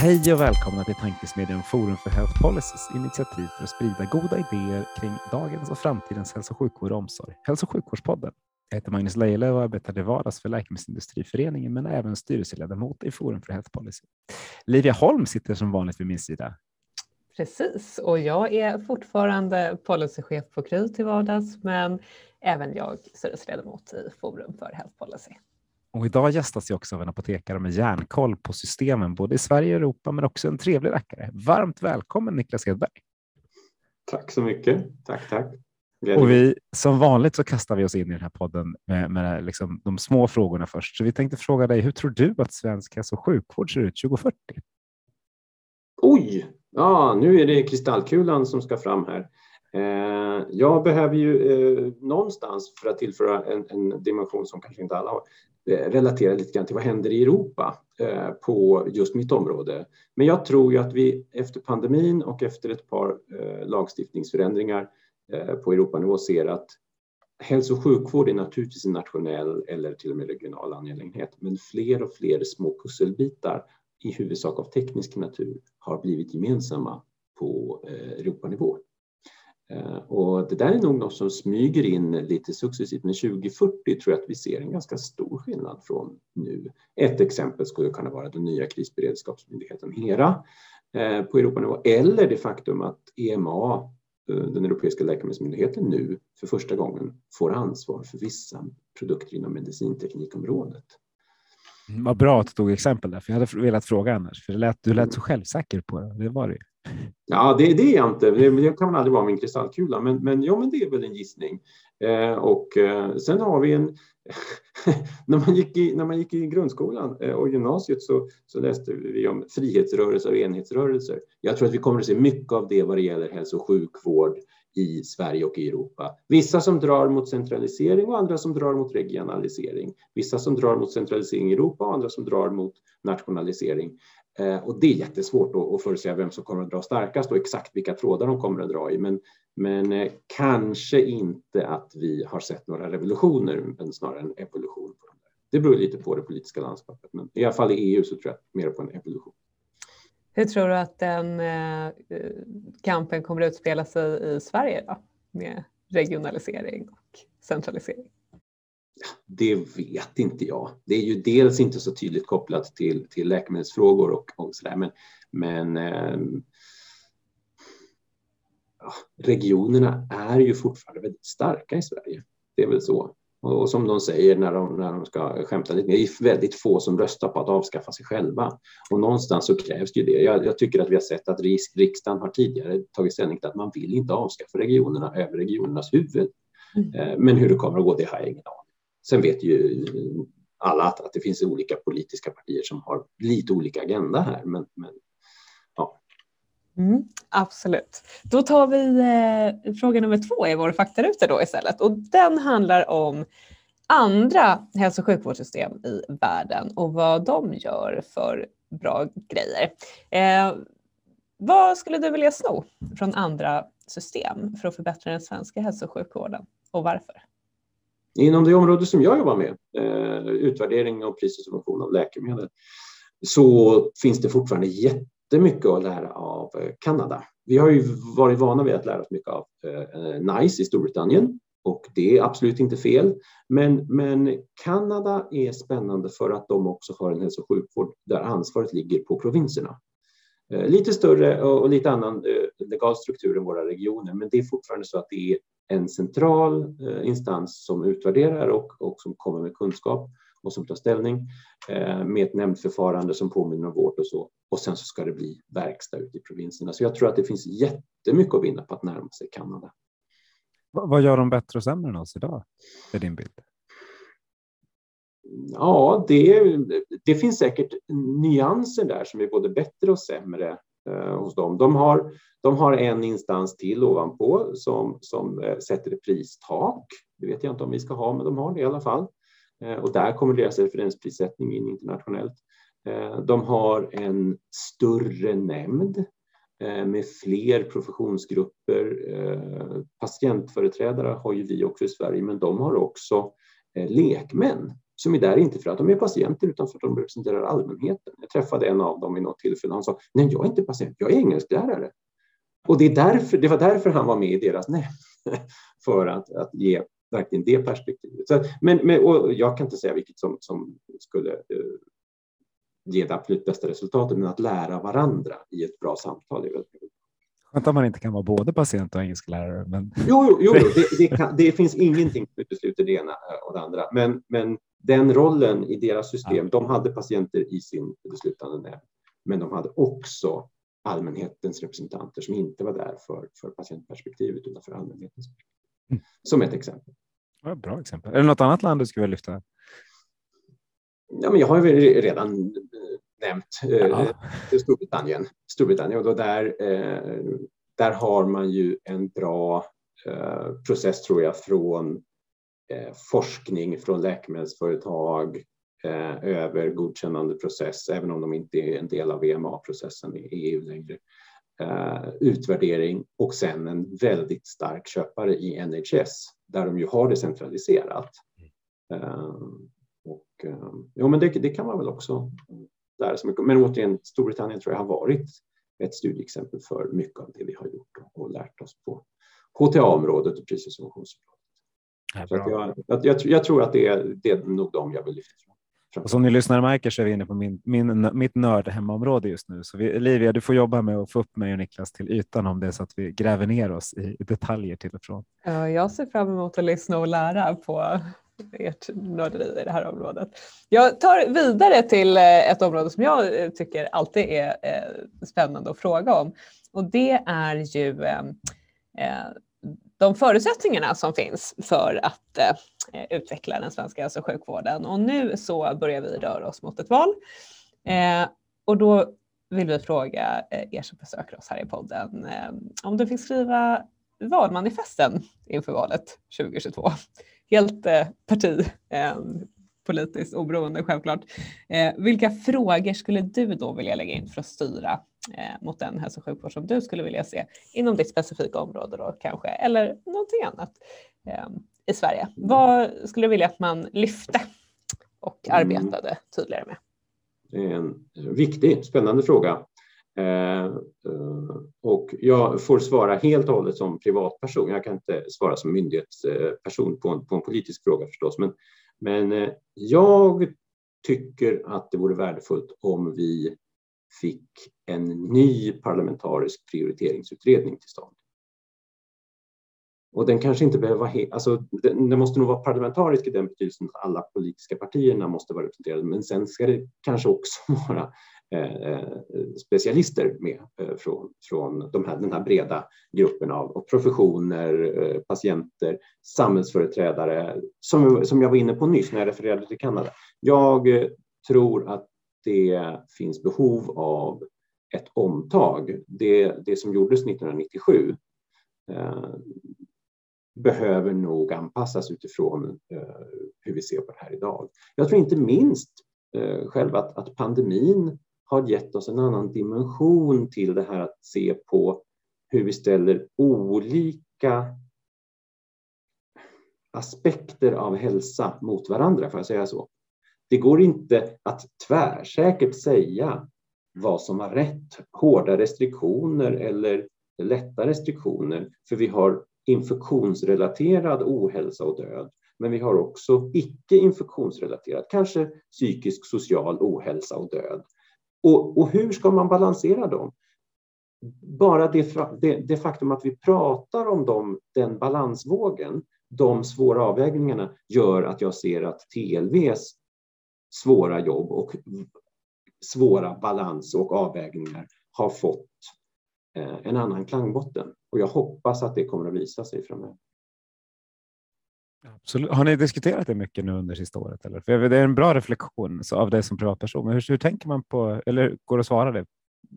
Hej och välkomna till Tankesmedjan Forum för Health Policies initiativ för att sprida goda idéer kring dagens och framtidens hälso och sjukvård och omsorg. Hälso och sjukvårdspodden. Jag heter Magnus Lejelöw och arbetar i vardags för Läkemedelsindustriföreningen men även styrelseledamot i Forum för Health Policy. Livia Holm sitter som vanligt vid min sida. Precis, och jag är fortfarande policychef på Kry till vardags men även jag styrelseledamot i Forum för Health Policy. Och idag gästas jag också av en apotekare med järnkoll på systemen både i Sverige och Europa, men också en trevlig rackare. Varmt välkommen Niklas Hedberg. Tack så mycket. Tack, tack. Och vi, som vanligt så kastar vi oss in i den här podden med, med liksom de små frågorna först. Så vi tänkte fråga dig, hur tror du att svensk hälso och sjukvård ser ut 2040? Oj, ja, nu är det kristallkulan som ska fram här. Eh, jag behöver ju eh, någonstans för att tillföra en, en, dimension som kanske inte alla har, Eh, relatera lite grann till vad händer i Europa eh, på just mitt område. Men jag tror ju att vi efter pandemin och efter ett par eh, lagstiftningsförändringar på Europanivå ser att hälso och sjukvård är naturligtvis en nationell eller till och med regional angelägenhet, men fler och fler små pusselbitar i huvudsak av teknisk natur har blivit gemensamma på Europanivå. Eh, och det där är nog något som smyger in lite successivt, men 2040 tror jag att vi ser en ganska stor skillnad från nu. Ett exempel skulle kunna vara den nya krisberedskapsmyndigheten HERA eh, på Europanivå, eller det faktum att EMA, eh, den europeiska läkemedelsmyndigheten, nu för första gången får ansvar för vissa produkter inom medicinteknikområdet. Vad bra att du tog exempel där, för jag hade velat fråga annars, för det lät, du lät så självsäker på det. Det var det Ja, det, det är jag inte. Det, det kan man aldrig vara med en kristallkula, men, men, ja, men det är väl en gissning. Eh, och eh, sen har vi en... när, man gick i, när man gick i grundskolan eh, och gymnasiet så, så läste vi om frihetsrörelser och enhetsrörelser. Jag tror att vi kommer att se mycket av det vad det gäller hälso och sjukvård i Sverige och i Europa. Vissa som drar mot centralisering och andra som drar mot regionalisering. Vissa som drar mot centralisering i Europa och andra som drar mot nationalisering. Eh, och det är jättesvårt att förutsäga vem som kommer att dra starkast och exakt vilka trådar de kommer att dra i. Men, men eh, kanske inte att vi har sett några revolutioner, men snarare en evolution. Det. det beror lite på det politiska landskapet, men i alla fall i EU så tror jag mer på en evolution. Hur tror du att den eh, kampen kommer att utspela sig i Sverige då, med regionalisering och centralisering? Det vet inte jag. Det är ju dels inte så tydligt kopplat till, till läkemedelsfrågor och, och sådär, men, men eh, regionerna är ju fortfarande väldigt starka i Sverige. Det är väl så. Och, och som de säger när de, när de ska skämta lite, det är väldigt få som röstar på att avskaffa sig själva. Och någonstans så krävs det ju det. Jag, jag tycker att vi har sett att riksdagen har tidigare tagit ställning till att man vill inte avskaffa regionerna över regionernas huvud. Mm. Eh, men hur det kommer att gå, det har jag ingen aning Sen vet ju alla att, att det finns olika politiska partier som har lite olika agenda här. Men, men ja. Mm, absolut. Då tar vi eh, fråga nummer två i vår faktaruta då istället och den handlar om andra hälso och sjukvårdssystem i världen och vad de gör för bra grejer. Eh, vad skulle du vilja sno från andra system för att förbättra den svenska hälso och sjukvården och varför? Inom det område som jag jobbar med, eh, utvärdering och pris och subvention av läkemedel, så finns det fortfarande jättemycket att lära av eh, Kanada. Vi har ju varit vana vid att lära oss mycket av eh, eh, NICE i Storbritannien och det är absolut inte fel. Men, men Kanada är spännande för att de också har en hälso och sjukvård där ansvaret ligger på provinserna. Eh, lite större och lite annan legal struktur än våra regioner, men det är fortfarande så att det är en central eh, instans som utvärderar och, och som kommer med kunskap och som tar ställning eh, med ett nämndförfarande som påminner om vårt och så. Och sen så ska det bli verkstad ute i provinserna. Så jag tror att det finns jättemycket att vinna på att närma sig Kanada. Vad gör de bättre och sämre än oss idag? Är din bild? Ja, det, det finns säkert nyanser där som är både bättre och sämre Eh, hos dem. De har, de har en instans till ovanpå som, som eh, sätter ett pristak. Det vet jag inte om vi ska ha, men de har det i alla fall. Eh, och där kommer deras referensprissättning in internationellt. De har en större nämnd med fler professionsgrupper. Patientföreträdare har ju vi också i Sverige, men de har också lekmän som är där inte för att de är patienter utan för att de representerar allmänheten. Jag träffade en av dem i något tillfälle. Han sa, nej jag är inte patient, jag är engelsklärare. Och det, är därför, det var därför han var med i deras nämnd, för att, att ge verkligen det perspektivet. Så, men, men och jag kan inte säga vilket som, som skulle uh, ge det absolut bästa resultatet, men att lära varandra i ett bra samtal är väldigt Skönt att man inte kan vara både patient och engelsklärare. Men... Jo, jo, jo det, det, kan, det, finns ingenting som utesluter det ena och det andra. Men, men den rollen i deras system, ja. de hade patienter i sin beslutande nämnd, men de hade också allmänhetens representanter som inte var där för, för patientperspektivet utan för allmänhetens. Mm. Som ett exempel. Ja, bra exempel. Är det något annat land du skulle vilja lyfta? Ja, men jag har ju redan eh, nämnt eh, Storbritannien. Storbritannien och då där, eh, där har man ju en bra eh, process tror jag från eh, Eh, forskning från läkemedelsföretag eh, över godkännande process, även om de inte är en del av EMA-processen i EU längre. Eh, utvärdering och sen en väldigt stark köpare i NHS där de ju har det centraliserat. Och, ja, men det, det, kan man väl också lära sig mycket Men återigen, Storbritannien tror jag har varit ett studieexempel för mycket av det vi har gjort och lärt oss på HTA-området och pris och subventionsområdet. Ja, jag, jag, jag, tror att det är, det är nog de jag vill lyfta fram. Och som ni lyssnare märker så är vi inne på min, min, mitt nörd hemmaområde just nu. Så vi, Livia, du får jobba med att få upp mig och Niklas till ytan om det är så att vi gräver ner oss i detaljer till och från. Ja, jag ser fram emot att lyssna och lära på ert nörderi i det här området. Jag tar vidare till eh, ett område som jag eh, tycker alltid är eh, spännande att fråga om och det är ju de förutsättningarna som finns för att eh, utveckla den svenska hälso och sjukvården. Och nu så börjar vi röra oss mot ett val. Eh, och då vill vi fråga eh, er som besöker oss här i podden eh, om du fick skriva valmanifesten inför valet 2022. Helt eh, parti eh, politiskt oberoende självklart. Eh, vilka frågor skulle du då vilja lägga in för att styra eh, mot den hälso och sjukvård som du skulle vilja se inom ditt specifika område då kanske, eller någonting annat eh, i Sverige? Vad skulle du vilja att man lyfte och mm. arbetade tydligare med? Det är en viktig, spännande fråga. Eh, eh, och jag får svara helt och hållet som privatperson. Jag kan inte svara som myndighetsperson på en, på en politisk fråga förstås, men men eh, jag tycker att det vore värdefullt om vi fick en ny parlamentarisk prioriteringsutredning till stånd. Och den kanske inte behöver vara helt, alltså den, den, måste nog vara parlamentarisk i den betydelsen att alla politiska partierna måste vara representerade, men sen ska det kanske också vara eh, eh, specialister med eh, från, från de här, den här breda gruppen av professioner, eh, patienter, samhällsföreträdare, som, som jag var inne på nyss när jag refererade till Kanada. Jag eh, tror att det finns behov av ett omtag. Det, det som gjordes 1997 eh, behöver nog anpassas utifrån eh, hur vi ser på det här idag. Jag tror inte minst eh, själv att, att pandemin har gett oss en annan dimension till det här att se på hur vi ställer olika aspekter av hälsa mot varandra, får jag säga så. Det går inte att tvärsäkert säga vad som var rätt, hårda restriktioner eller lätta restriktioner, för vi har infektionsrelaterad ohälsa och död, men vi har också icke infektionsrelaterad, kanske psykisk social ohälsa och död. Och, och hur ska man balansera dem? Bara det, det, det, faktum att vi pratar om dem, den balansvågen, de svåra avvägningarna gör att jag ser att TLVs svåra jobb och svåra balans och avvägningar har fått eh, en annan klangbotten. Och jag hoppas att det kommer att visa sig framöver. Absolut. Har ni diskuterat det mycket nu under sista året? Eller? För det är en bra reflektion av det som privatperson. Hur, hur tänker man på, eller går det att svara det?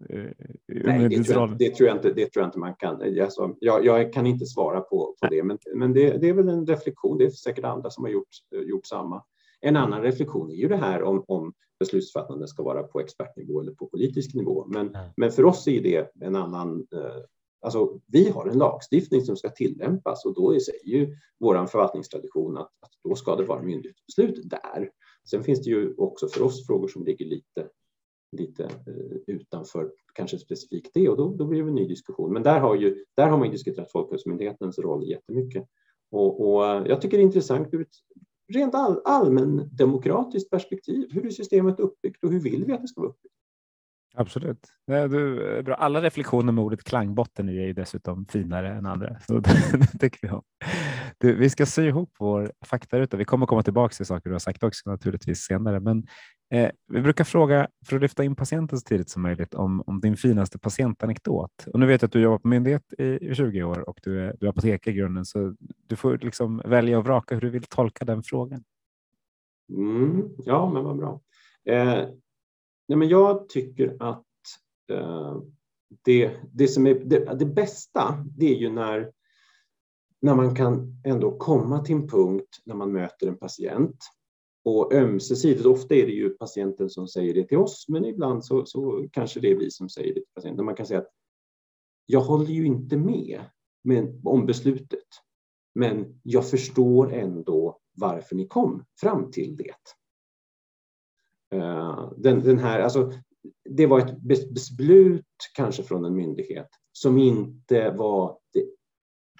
Eh, Nej, det tror, jag, det, tror jag inte, det tror jag inte man kan. Alltså, jag, jag kan inte svara på, på det, men, men det, det, är väl en reflektion. Det är säkert andra som har gjort, gjort samma. En annan reflektion är ju det här om, om beslutsfattande ska vara på expertnivå eller på politisk nivå. Men, mm. men för oss är det en annan eh, Alltså, vi har en lagstiftning som ska tillämpas och då säger ju vår förvaltningstradition att, att då ska det vara myndighetsbeslut där. Sen finns det ju också för oss frågor som ligger lite, lite eh, utanför kanske specifikt det och då, då blir det en ny diskussion. Men där har, ju, där har man ju diskuterat Folkhälsomyndighetens roll jättemycket. Och, och jag tycker det är intressant ur ett rent all, allmändemokratiskt perspektiv. Hur är systemet uppbyggt och hur vill vi att det ska vara uppbyggt? Absolut. Du, bra. Alla reflektioner med ordet klangbotten i är ju dessutom finare än andra. Så det tycker vi om. Du, vi ska sy ihop vår faktaruta. Vi kommer komma tillbaka till saker du har sagt också naturligtvis senare. Men eh, vi brukar fråga för att lyfta in patienten så tidigt som möjligt om, om din finaste patientanekdot. Och nu vet jag att du jobbar på myndighet i, i 20 år och du är, du är apotekare i grunden så du får liksom välja och vraka hur du vill tolka den frågan. Mm, ja, men vad bra. Eh, Nej, men jag tycker att eh, det, det som är det, det, bästa, det är ju när, när man kan ändå komma till en punkt när man möter en patient och ömsesidigt, ofta är det ju patienten som säger det till oss, men ibland så, så kanske det är vi som säger det till patienten. Man kan säga att jag håller ju inte med, med om beslutet, men jag förstår ändå varför ni kom fram till det. Eh, den, den här, alltså, det var ett beslut kanske från en myndighet som inte var det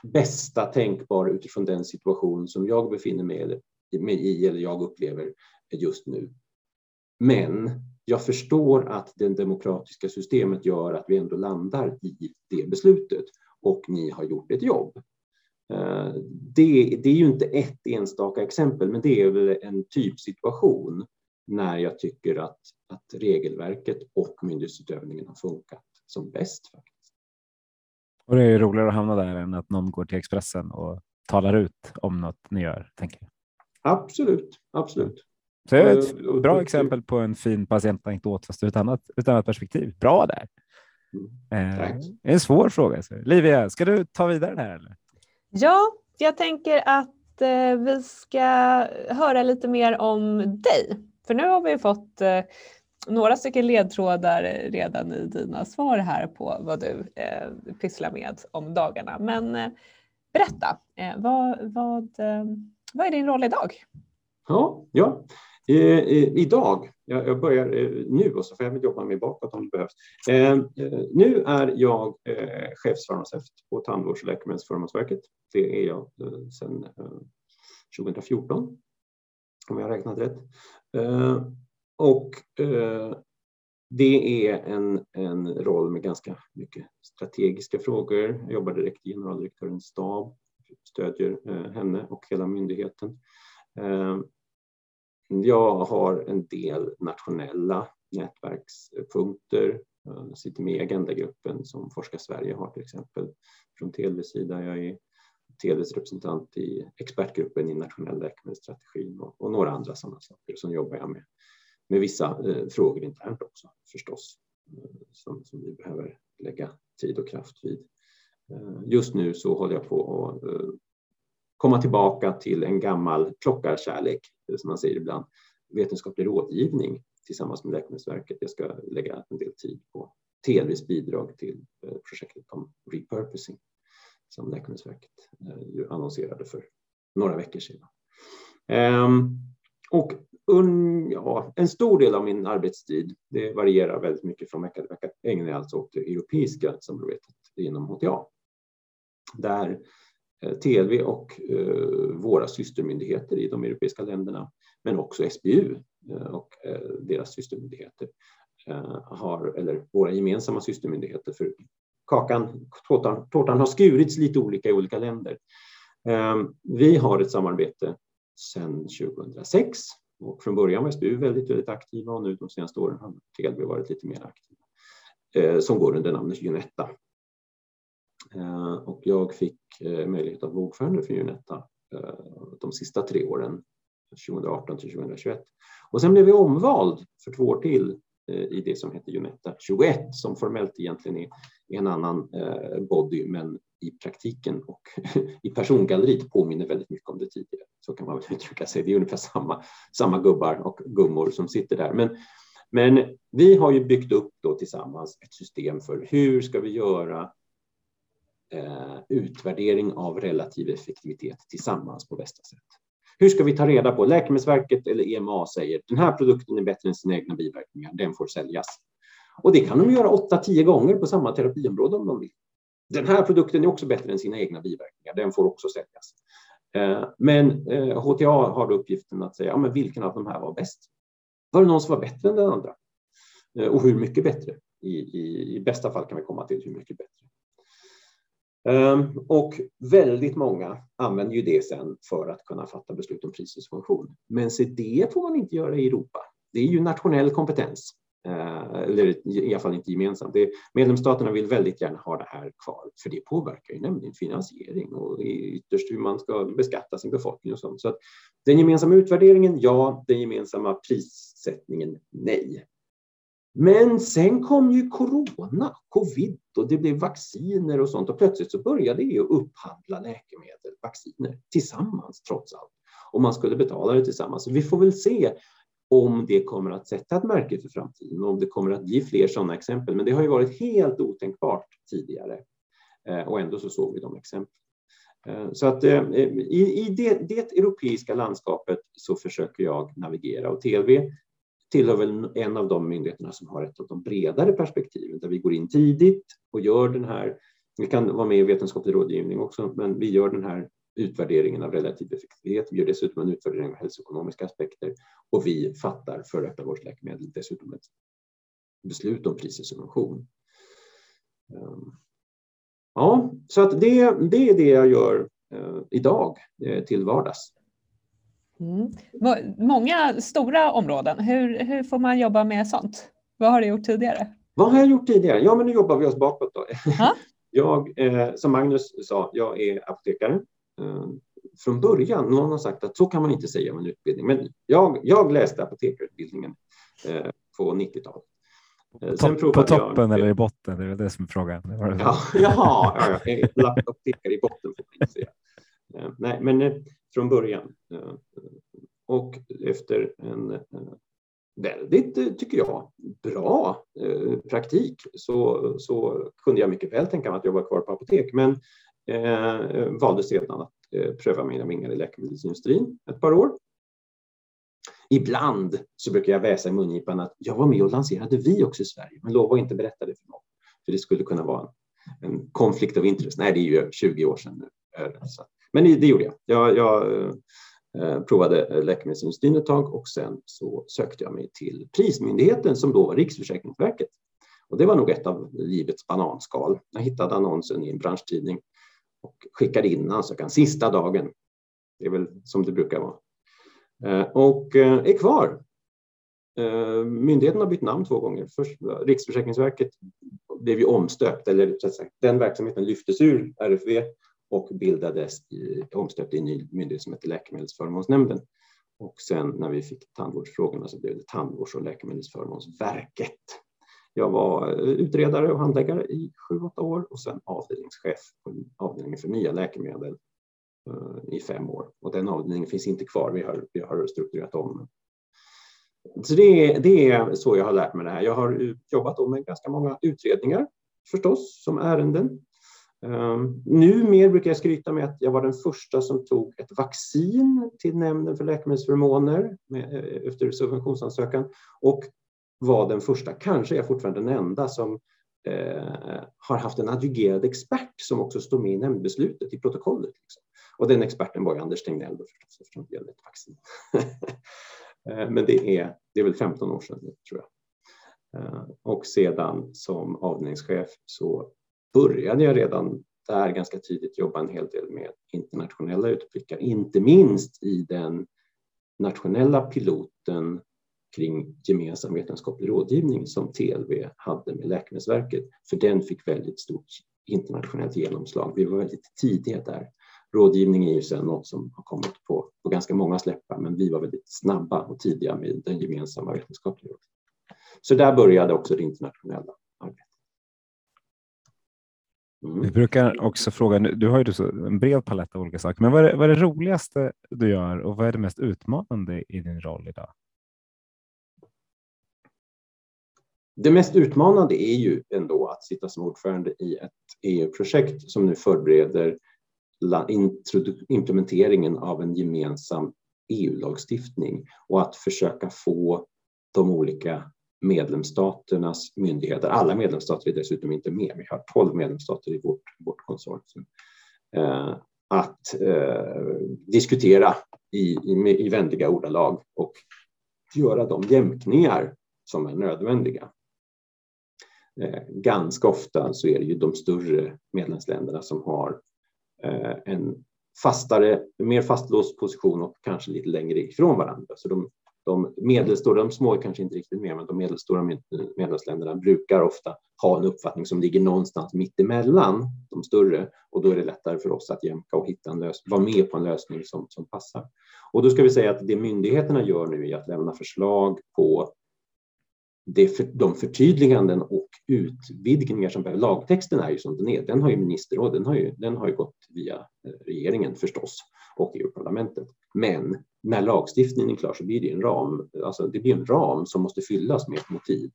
bästa tänkbara utifrån den situation som jag befinner mig i eller jag upplever just nu. Men jag förstår att det demokratiska systemet gör att vi ändå landar i det beslutet och ni har gjort ett jobb. Eh, det, det är ju inte ett enstaka exempel, men det är väl en typsituation när jag tycker att, att regelverket och myndighetsutövningen har funkat som bäst. Faktiskt. Och det är roligare att hamna där än att någon går till Expressen och talar ut om något ni gör, tänker jag. Absolut, absolut. Så det är ett bra exempel på en fin patientanekdot fast ur ett annat, ett annat perspektiv. Bra där. Mm, eh, en svår fråga. Livia, ska du ta vidare här? Eller? Ja, jag tänker att eh, vi ska höra lite mer om dig. För nu har vi fått eh, några stycken ledtrådar redan i dina svar här på vad du eh, pysslar med om dagarna. Men eh, berätta, eh, vad, vad, eh, vad är din roll idag? Ja, ja. Eh, eh, idag, jag, jag börjar eh, nu och så får jag jobba mig bakåt om det behövs. nu är jag chefsfarmaceut på Tandvårds och läkemedelsförmånsverket. Det är jag sedan 2014 om jag har räknat rätt. Och det är en, en roll med ganska mycket strategiska frågor. Jag jobbar direkt i generaldirektörens stab, stödjer eh, henne och hela myndigheten. Eh, jag har en del nationella nätverkspunkter. Eh, jag sitter med i agendagruppen som Forska Sverige har till exempel från TLVs sida. Jag är TLVs representant i expertgruppen i nationell läkemedelsstrategi och, och några andra sådana saker. Som jobbar jag med, med vissa eh, frågor internt också förstås, som, som vi behöver lägga tid och kraft vid. Eh, just nu så håller jag på att eh, komma tillbaka till en gammal klockarkärlek, eh, som man säger ibland, vetenskaplig rådgivning tillsammans med Läkemedelsverket. Jag ska lägga en del tid på TLVs bidrag till projektet om repurposing som Läkemedelsverket annonserade för några veckor sedan. Ehm, och un, ja, en stor del av min arbetstid, det varierar väldigt mycket från vecka till vecka, ägnar jag alltså åt det europeiska samarbetet inom HTA. Där eh, TLV och eh, våra systermyndigheter i de europeiska länderna, men också SBU eh, och deras systermyndigheter har, eller våra gemensamma systermyndigheter för kakan, tårtan, tårtan har skurits lite olika i olika länder. Vi har ett samarbete sedan 2006 och från början var SBU väldigt, väldigt aktiva och nu de senaste åren har TLV varit lite mer aktiva som går under namnet Junetta. Eh, och jag fick eh, möjlighet att vara ordförande för Junetta eh, de sista tre åren, 2018 till 2021. Och sen blev jag omvald för två år till i det som heter Uneta 21 som formellt egentligen är en annan body men i praktiken och i persongalleriet påminner väldigt mycket om det tidigare. Så kan man väl uttrycka sig. Det är ungefär samma, samma gubbar och gummor som sitter där. Men, men vi har ju byggt upp då tillsammans ett system för hur ska vi göra Eh, utvärdering av relativ effektivitet tillsammans på bästa sätt. Hur ska vi ta reda på? Läkemedelsverket eller EMA säger den här produkten är bättre än sina egna biverkningar, den får säljas. Och det kan de göra 8-10 gånger på samma terapiområde om de vill. Den här produkten är också bättre än sina egna biverkningar. Den får också säljas. Eh, men eh, HTA har då uppgiften att säga ja, men vilken av de här var bäst. Var det någon som var bättre än den andra? Eh, och hur mycket bättre? I, i, I bästa fall kan vi komma till hur mycket bättre. Ehm, och väldigt många använder ju det sen för att kunna fatta beslut om prisets funktion. Men se det får man inte göra i Europa. Det är ju nationell kompetens. Ehm, eller i alla fall inte gemensamt. Det, medlemsstaterna vill väldigt gärna ha det här kvar, för det påverkar ju nämligen finansiering och ytterst hur man ska beskatta sin befolkning och sånt. Så att den gemensamma utvärderingen, ja. Den gemensamma prissättningen, nej. Men sen kom ju corona, covid och det blev vacciner och sånt och plötsligt så började EU upphandla läkemedel, vacciner tillsammans trots allt. Och man skulle betala det tillsammans. Så vi får väl se om det kommer att sätta ett märke för framtiden och om det kommer att bli fler sådana exempel. Men det har ju varit helt otänkbart tidigare eh, och ändå så såg vi de exemplen. Eh, så att eh, i, i det, det, europeiska landskapet så försöker jag navigera och TLV tillhör väl en av de myndigheterna som har ett av de bredare perspektiven där vi går in tidigt och gör den här, vi kan vara med i vetenskaplig rådgivning också, men vi gör den här utvärderingen av relativ effektivitet. Vi gör dessutom en utvärdering av hälsoekonomiska aspekter och vi fattar för öppenvårdsläkemedel dessutom ett beslut om pris och subvention. Ehm, ja, så att det, det är det jag gör eh, idag eh, till vardags. Mm. Många stora områden. Hur, hur får man jobba med sånt? Vad har du gjort tidigare? Vad har jag gjort tidigare? Ja, men nu jobbar vi oss bakåt. Då. Jag, eh, som Magnus sa, jag är apotekare Eh, från början. Någon har sagt att så kan man inte säga om en utbildning, men jag, jag läste apotekarutbildningen eh, på 90-talet. Eh, sen på, på toppen jag, eller i botten? Det är det som är frågan. Ja, jaha, ja, ja, apotekare i botten får man inte säga. Eh, nej, men eh, från början. Eh, och efter en väldigt, tycker jag, bra praktik så, så kunde jag mycket väl tänka mig att jobba kvar på apotek. Men eh, valde sedan att eh, pröva mina vingar i läkemedelsindustrin ett par år. Ibland så brukar jag väsa i mungipan att jag var med och lanserade vi också i Sverige, men lova inte berätta det för någon. För det skulle kunna vara en, en konflikt av intresse. Nej, det är ju 20 år sedan nu. Så, men det, gjorde jag. Jag, jag eh, provade läkemedelsindustrin ett tag och sen så sökte jag mig till Prismyndigheten som då var Riksförsäkringsverket. Och det var nog ett av livets bananskal. Jag hittade annonsen i en branschtidning och skickade in ansökan sista dagen. Det är väl som det brukar vara. Eh, och eh, är kvar. Myndigheten har bytt namn två gånger. Först, Riksförsäkringsverket blev ju omstöpt, eller så att säga, den verksamheten lyftes ur RFV och bildades i, omstöpt i en ny myndighet som heter Läkemedelsförmånsnämnden. Och sen när vi fick tandvårdsfrågorna så blev det Tandvårds och läkemedelsförmånsverket. Jag var eh, utredare och handläggare i sju, åtta år och sen avdelningschef på avdelningen för nya läkemedel eh, i fem år. Och den avdelningen finns inte kvar. Vi har, vi har strukturerat om. Så det, det är så jag har lärt mig det här. Jag har eh, jobbat med ganska många utredningar förstås som ärenden. Um, mer brukar jag skryta med att jag var den första som tog ett vaccin till Nämnden för läkemedelsförmåner med, eh, efter subventionsansökan och var den första, kanske är fortfarande den enda, som eh, har haft en adjungerad expert som också står med i nämndbeslutet i protokollet. Liksom. Och den experten var ju Anders Tegnell då förstås, eftersom det gällde ett vaccin. Eh, men det är, det är väl 15 år sedan, tror jag. Eh, och sedan som avdelningschef så började jag redan där ganska tidigt jobba en hel del med internationella utblickar, inte minst i den nationella piloten kring gemensam vetenskaplig rådgivning som TLV hade med Läkemedelsverket, för den fick väldigt stort internationellt genomslag. Vi var väldigt tidiga där Rådgivning är ju sen något som har kommit på, på ganska många släppar, men vi var väldigt snabba och tidiga med den gemensamma vetenskapliga. Så där började också det internationella. Mm. Vi brukar också fråga, du har ju en bred palett av olika saker, men vad är, det, vad är det roligaste du gör och vad är det mest utmanande i din roll idag? Det mest utmanande är ju ändå att sitta som ordförande i ett EU-projekt som nu förbereder implementeringen av en gemensam EU-lagstiftning och att försöka få de olika medlemsstaternas myndigheter, alla medlemsstater är dessutom inte med, vi har 12 medlemsstater i vårt, vårt konsortium, eh, att eh, diskutera i, i, i vänliga ordalag och göra de jämkningar som är nödvändiga. Eh, ganska ofta så är det ju de större medlemsländerna som har eh, en fastare, mer fastlåst position och kanske lite längre ifrån varandra. Så de, de medelstora, de små är kanske inte riktigt med, men de medelstora medlemsländerna brukar ofta ha en uppfattning som ligger någonstans mitt emellan de större och då är det lättare för oss att jämka och hitta en lösning, vara med på en lösning som, som passar. Och då ska vi säga att det myndigheterna gör nu är att lämna förslag på det för, de förtydliganden och utvidgningar som behöver. Lagtexten är ju som den är. Den har ju ministerrådet, den har ju, den har ju gått via eh, regeringen förstås och EU-parlamentet. Men när lagstiftningen är klar så blir det en ram. Alltså det blir en ram som måste fyllas med ett motiv.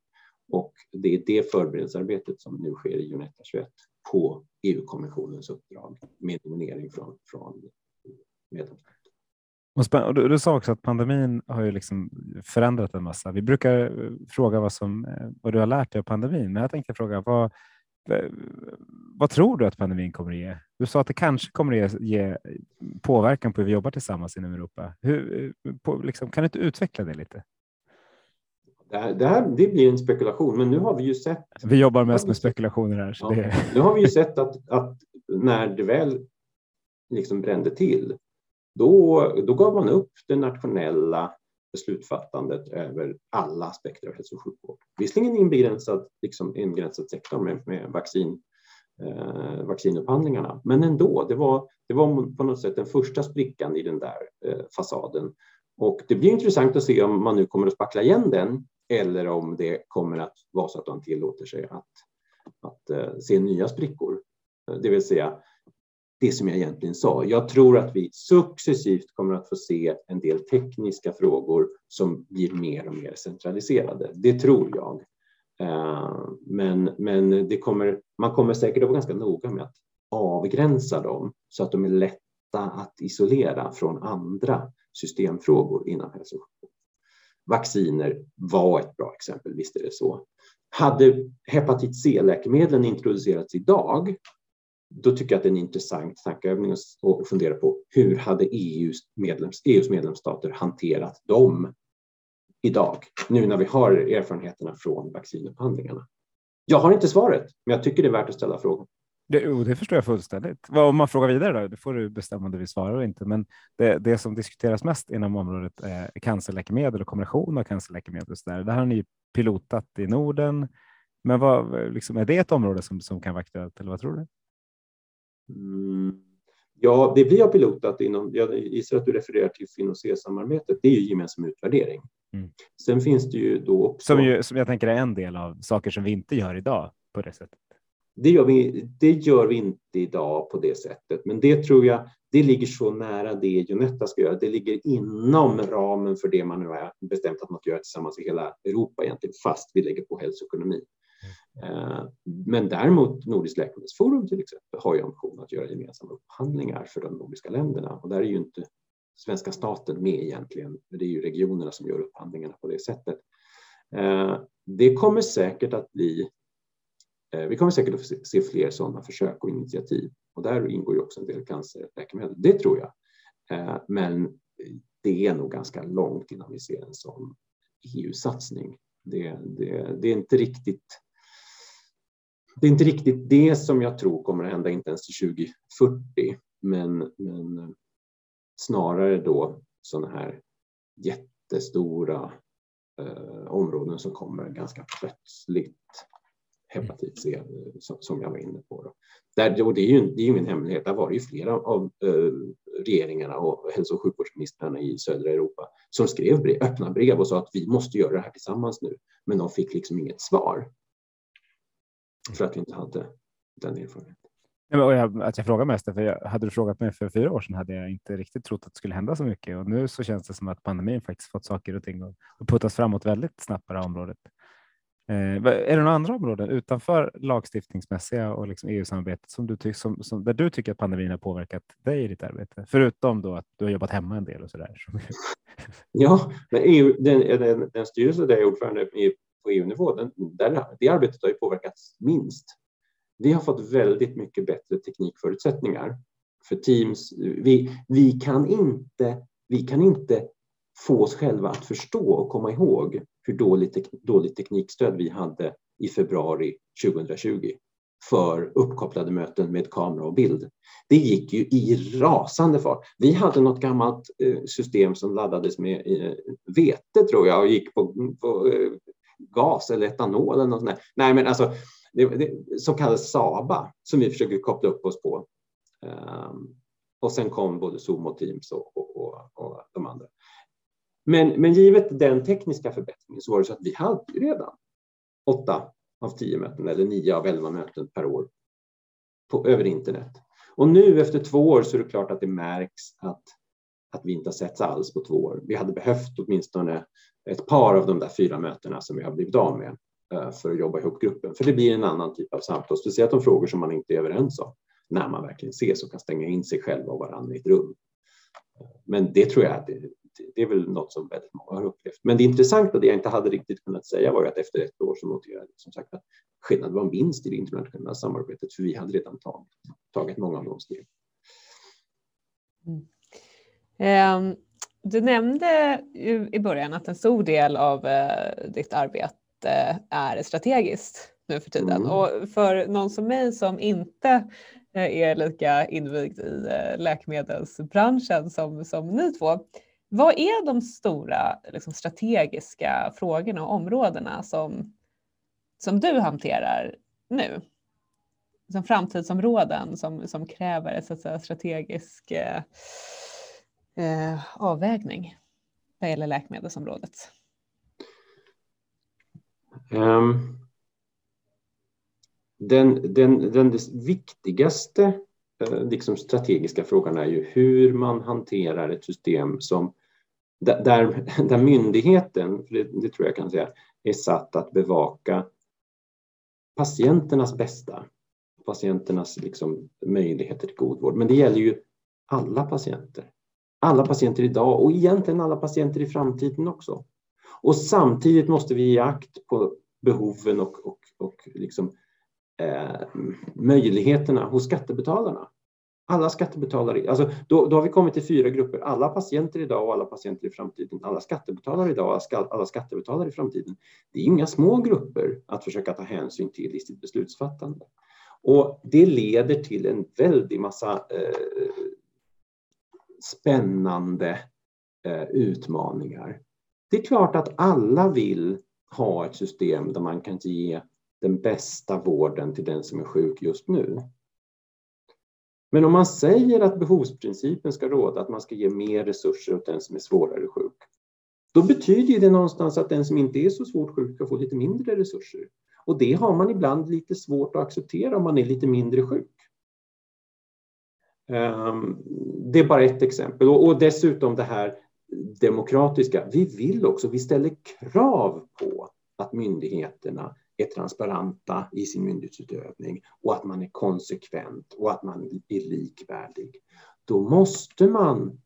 Och det är det förberedelsearbetet som nu sker i Uneta 21 på EU-kommissionens uppdrag med nominering från, från medlemsländerna. Och du, du sa också att pandemin har ju liksom förändrat en massa. Vi brukar eh, fråga vad, som, eh, vad du har lärt dig av pandemin, men jag tänkte fråga vad, vad tror du att pandemin kommer att ge? Du sa att det kanske kommer att ge, påverkan på hur vi jobbar tillsammans inom Europa. Hur, eh, på, liksom, kan du inte utveckla det lite? Det här, det här, det blir en spekulation, men nu har vi ju sett. Vi jobbar mest med spekulationer här. Ja, det... Nu har vi ju sett att, att när det väl liksom brände till då, då gav man upp det nationella beslutfattandet över alla aspekter av hälso och sjukvård. Visserligen i en begränsad, liksom en begränsad sektor med, med vaccin, eh, vaccinupphandlingarna, men ändå, det var, det var på något sätt den första sprickan i den där eh, fasaden. Och det blir intressant att se om man nu kommer att spackla igen den eller om det kommer att vara så att man tillåter sig att, att eh, se nya sprickor. Eh, det vill säga det som jag egentligen sa. Jag tror att vi successivt kommer att få se en del tekniska frågor som blir mer och mer centraliserade. Det tror jag. Eh, men, men det kommer, man kommer säkert att vara ganska noga med att avgränsa dem så att de är lätta att isolera från andra systemfrågor inom hälso och sjukvård. Vacciner var ett bra exempel, visst är det så. Hade hepatit C-läkemedlen introducerats idag då tycker jag att det är en intressant tankeövning att fundera på hur hade EUs, medlems, EUs medlemsstater hanterat dem idag, nu när vi har erfarenheterna från vaccinupphandlingarna? Jag har inte svaret, men jag tycker det är värt att ställa frågan. Det, det förstår jag fullständigt. Om man frågar vidare då, då får du bestämma om du vill svara eller inte. Men det, det som diskuteras mest inom området är cancerläkemedel och kombination av cancerläkemedel. Så där. Det har ni pilotat i Norden. Men vad, liksom, är det ett område som, som kan vara aktuellt eller vad tror du? Mm. Ja, det vi har pilotat inom, jag gissar att du refererar till FinOC-samarbetet, det är ju gemensam utvärdering. Mm. Sen finns det ju då också... Som, ju, som jag tänker är en del av saker som vi inte gör idag på det sättet. Det gör, vi, det gör vi inte idag på det sättet, men det tror jag, det ligger så nära det Junetta ska göra. Det ligger inom ramen för det man nu har bestämt att man ska göra tillsammans i hela Europa egentligen, fast vi lägger på hälsoekonomi. Eh, men däremot Nordiskt läkemedelsforum till exempel har ju ambition att göra gemensamma upphandlingar för de nordiska länderna och där är ju inte svenska staten med egentligen. Det är ju regionerna som gör upphandlingarna på det sättet. Eh, det kommer säkert att bli eh, vi kommer säkert att se fler sådana försök och initiativ och där ingår ju också en del cancerläkemedel. Det tror jag. Men det är nog ganska långt innan vi ser en sån EU-satsning. Det, det, det, är inte riktigt det är inte riktigt det som jag tror kommer att hända, inte ens till 2040, men, men eh, snarare då sådana här jättestora eh, områden som kommer ganska plötsligt. hepatit C eh, som, jag var inne på. Då. Där, och det är ju det är ingen hemlighet, där var det ju flera av eh, regeringarna och hälso och sjukvårdsministrarna i södra Europa som skrev brev, öppna brev och sa att vi måste göra det här tillsammans nu. Men de fick liksom inget svar. För att vi inte hade den erfarenheten. Ja, jag, att jag frågar mest, för jag, hade du frågat mig för fyra år sedan hade jag inte riktigt trott att det skulle hända så mycket och nu så känns det som att pandemin faktiskt fått saker och ting att puttas framåt väldigt snabbt på det här området. Eh, är det några andra områden utanför lagstiftningsmässiga och liksom EU-samarbetet som du, som, som, där du tycker att pandemin har påverkat dig i ditt arbete? Förutom då att du har jobbat hemma en del och så där. Ja, men EU, den, den, den styrelse där jag är ordförande på EU-nivå, den, där, det arbetet har ju påverkats minst. Vi har fått väldigt mycket bättre teknikförutsättningar för Teams. Vi, vi, kan inte, vi kan inte få oss själva att förstå och komma ihåg hur dåligt, tek, dåligt teknikstöd vi hade i februari 2020 för uppkopplade möten med kamera och bild. Det gick ju i rasande fart. Vi hade något gammalt eh, system som laddades med eh, vete tror jag och gick på, på eh, gas eller etanol eller något sånt. där. Nej, men alltså det, det, som kallas Saba som vi försöker koppla upp oss på. Um, och sen kom både Zoom och Teams och, och, och, och de andra. Men, men givet den tekniska förbättringen så var det så att vi hade redan åtta av tio möten eller nio av elva möten per år på, över internet. Och nu efter två år så är det klart att det märks att, att vi inte har setts alls på två år. Vi hade behövt åtminstone ett par av de där fyra mötena som vi har blivit av med eh, för att jobba ihop gruppen. För det blir en annan typ av samtal, speciellt om frågor som man inte är överens om när man verkligen ses och kan stänga in sig själv och varandra i ett rum. Men det tror jag att det, det är väl något som väldigt många har upplevt. Men det intressanta, det jag inte hade riktigt kunnat säga var ju att efter ett år så noterade jag som sagt att skillnaden var minst i det internationella samarbetet, för vi hade redan tagit, tagit många av de steg. Mm. Um du nämnde i början att en stor del av eh, ditt arbete är strategiskt nu för tiden. Mm. Och för någon som mig som inte eh, är lika invigd i eh, läkemedelsbranschen som, som ni två, vad är de stora liksom, strategiska frågorna och områdena som, som du hanterar nu? Som framtidsområden som, som kräver en säga, strategisk eh, avvägning vad gäller läkemedelsområdet? Um, den, den, den viktigaste Eh, liksom strategiska frågan är ju hur man hanterar ett system som där, där myndigheten, det, det tror jag kan säga, är satt att bevaka patienternas bästa, patienternas liksom möjligheter till god vård. Men det gäller ju alla patienter. Alla patienter idag och egentligen alla patienter i framtiden också. Och samtidigt måste vi ge akt på behoven och, och, och liksom eh, möjligheterna hos skattebetalarna. Alla skattebetalare, alltså då, då har vi kommit till fyra grupper. Alla patienter idag och alla patienter i framtiden. Alla skattebetalare idag och alla skattebetalare i framtiden. Det är inga små grupper att försöka ta hänsyn till i sitt beslutsfattande. Och det leder till en väldig massa eh, spännande eh, utmaningar. Det är klart att alla vill ha ett system där man kan ge den bästa vården till den som är sjuk just nu. Men om man säger att behovsprincipen ska råda, att man ska ge mer resurser åt den som är svårare sjuk, då betyder det någonstans att den som inte är så svårt sjuk ska få lite mindre resurser. Och det har man ibland lite svårt att acceptera om man är lite mindre sjuk. Ehm, det är bara ett exempel. Och dessutom det här demokratiska. Vi vill också, vi ställer krav på att myndigheterna är transparenta i sin myndighetsutövning och att man är konsekvent och att man är likvärdig. Då måste man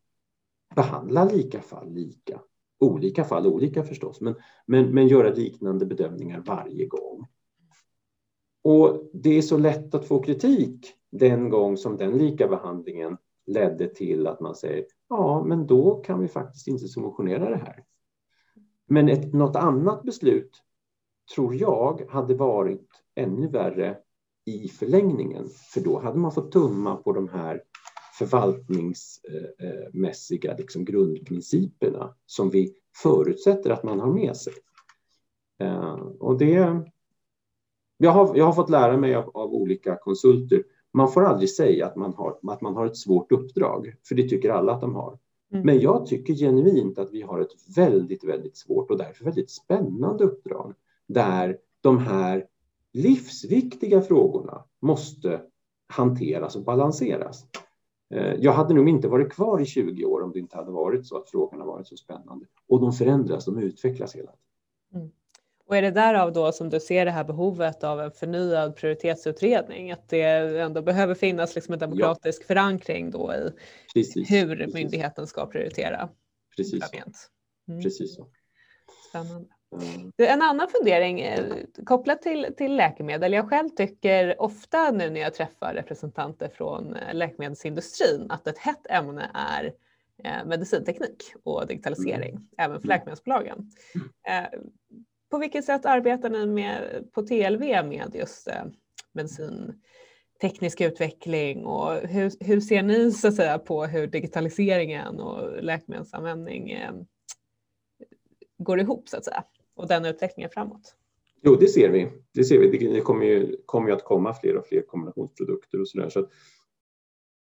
behandla lika fall lika. Olika fall olika förstås, men, men, men göra liknande bedömningar varje gång. Och det är så lätt att få kritik den gång som den lika behandlingen ledde till att man säger ja, men då kan vi faktiskt inte subventionera det här. Men ett, något annat beslut tror jag hade varit ännu värre i förlängningen, för då hade man fått tumma på de här förvaltningsmässiga eh, eh, liksom grundprinciperna som vi förutsätter att man har med sig. Eh, och det, jag, har, jag har fått lära mig av, av olika konsulter, man får aldrig säga att man, har, att man har ett svårt uppdrag, för det tycker alla att de har. Mm. Men jag tycker genuint att vi har ett väldigt, väldigt svårt och därför väldigt spännande uppdrag där de här livsviktiga frågorna måste hanteras och balanseras. Eh, jag hade nog inte varit kvar i 20 år om det inte hade varit så att frågorna varit så spännande. Och de förändras, de utvecklas hela tiden. Och är det därav då som du ser det här behovet av en förnyad prioritetsutredning? Att det ändå behöver finnas liksom en demokratisk ja. förankring då i precis, hur precis. myndigheten ska prioritera? Precis. Mm. Precis så. Spännande. En annan fundering eh, kopplat till, till läkemedel. Jag själv tycker ofta nu när jag träffar representanter från eh, läkemedelsindustrin att ett hett ämne är eh, medicinteknik och digitalisering, mm. även för mm. läkemedelsbolagen. Mm. På vilket sätt arbetar ni med, på TLV med just eh, medicinteknisk utveckling och hur, hur ser ni så att säga, på hur digitaliseringen och läkemedelsanvändning eh, går ihop så att säga? och den utvecklingen framåt? Jo, det ser vi. Det, ser vi. det kommer, ju, kommer ju att komma fler och fler kombinationsprodukter och så där. Så